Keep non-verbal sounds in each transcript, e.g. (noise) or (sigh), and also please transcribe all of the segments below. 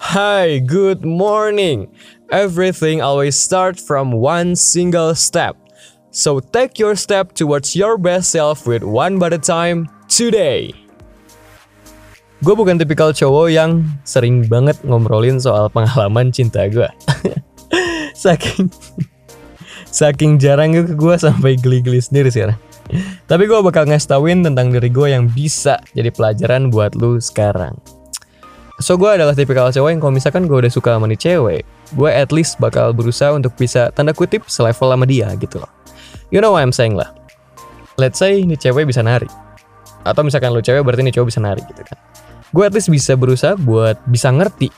Hi, good morning. Everything always starts from one single step. So take your step towards your best self with one by a time today. Gue bukan tipikal cowok yang sering banget ngomrolin soal pengalaman cinta gue. (laughs) saking saking jarangnya ke gue sampai geli-geli sendiri sekarang. Tapi gue bakal ngasih tauin tentang diri gue yang bisa jadi pelajaran buat lu sekarang. So gue adalah tipikal cewek yang kalau misalkan gue udah suka sama nih cewek, gue at least bakal berusaha untuk bisa tanda kutip selevel sama dia gitu loh. You know what I'm saying lah. Let's say nih cewek bisa nari. Atau misalkan lu cewek berarti nih cowok bisa nari gitu kan. Gue at least bisa berusaha buat bisa ngerti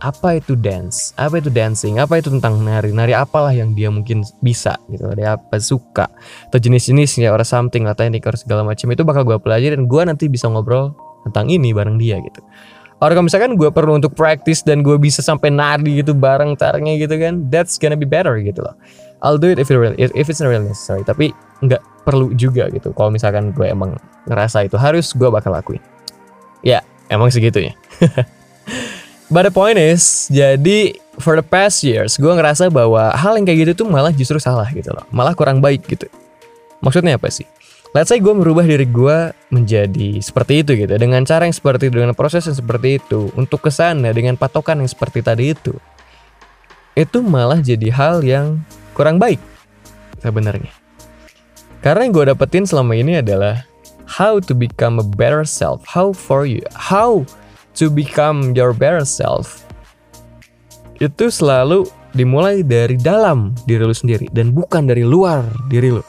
apa itu dance, apa itu dancing, apa itu tentang nari, nari apalah yang dia mungkin bisa gitu, dia apa suka, atau jenis-jenisnya or something, atau teknik or segala macam itu bakal gue pelajari dan gue nanti bisa ngobrol tentang ini bareng dia gitu. Or kalau misalkan gue perlu untuk practice dan gue bisa sampai nari gitu bareng caranya gitu kan, that's gonna be better gitu loh. I'll do it if it really, if it's really necessary. Tapi nggak perlu juga gitu. Kalau misalkan gue emang ngerasa itu harus, gue bakal lakuin. Ya, emang segitunya. (laughs) But the point is, jadi for the past years, gue ngerasa bahwa hal yang kayak gitu tuh malah justru salah gitu loh. Malah kurang baik gitu. Maksudnya apa sih? Let's say gue merubah diri gue menjadi seperti itu gitu. Dengan cara yang seperti itu, dengan proses yang seperti itu. Untuk ke sana dengan patokan yang seperti tadi itu. Itu malah jadi hal yang kurang baik sebenarnya. Karena yang gue dapetin selama ini adalah how to become a better self. How for you. How to become your better self itu selalu dimulai dari dalam diri lu sendiri dan bukan dari luar diri lu.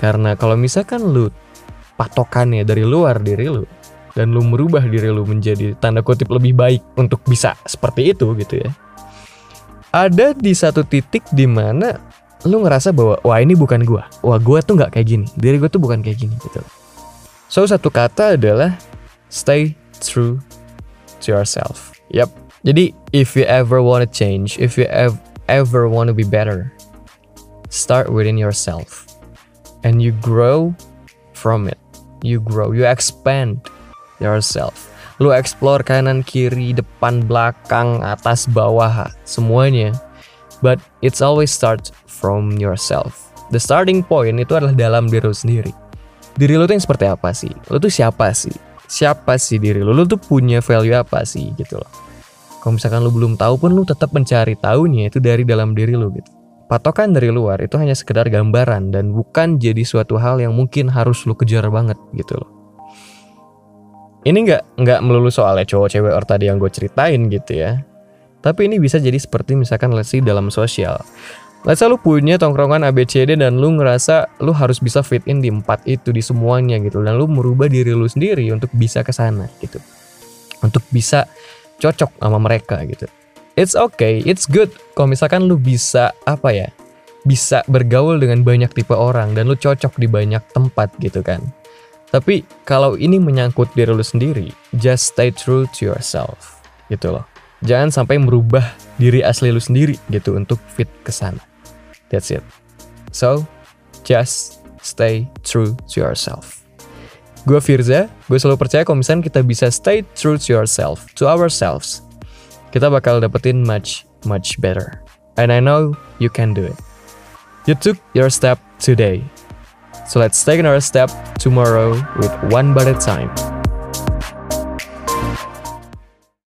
Karena kalau misalkan lu patokannya dari luar diri lu dan lu merubah diri lu menjadi tanda kutip lebih baik untuk bisa seperti itu gitu ya. Ada di satu titik di mana lu ngerasa bahwa wah ini bukan gua. Wah, gua tuh nggak kayak gini. Diri gua tuh bukan kayak gini gitu. So satu kata adalah stay true to yourself. Yep. Jadi if you ever want to change, if you ev ever want to be better, start within yourself. And you grow from it. You grow, you expand yourself. Lu explore kanan, kiri, depan, belakang, atas, bawah, semuanya. But it's always starts from yourself. The starting point itu adalah dalam diri lu sendiri. Diri lu tuh yang seperti apa sih? Lu tuh siapa sih? siapa sih diri lu, lu tuh punya value apa sih gitu loh. Kalau misalkan lu belum tahu pun lu tetap mencari tahunya itu dari dalam diri lu gitu. Patokan dari luar itu hanya sekedar gambaran dan bukan jadi suatu hal yang mungkin harus lu kejar banget gitu loh. Ini nggak nggak melulu soalnya cowok cewek or tadi yang gue ceritain gitu ya. Tapi ini bisa jadi seperti misalkan lesi dalam sosial. Let's say lu punya tongkrongan ABCD dan lu ngerasa lu harus bisa fit in di empat itu di semuanya gitu dan lu merubah diri lu sendiri untuk bisa ke sana gitu. Untuk bisa cocok sama mereka gitu. It's okay, it's good kalau misalkan lu bisa apa ya? Bisa bergaul dengan banyak tipe orang dan lu cocok di banyak tempat gitu kan. Tapi kalau ini menyangkut diri lu sendiri, just stay true to yourself gitu loh. Jangan sampai merubah diri asli lu sendiri gitu untuk fit ke sana. That's it. So, just stay true to yourself. Gue Firza, gue selalu percaya kalau misalnya kita bisa stay true to yourself, to ourselves, kita bakal dapetin much, much better. And I know you can do it. You took your step today. So let's take another step tomorrow with one a time.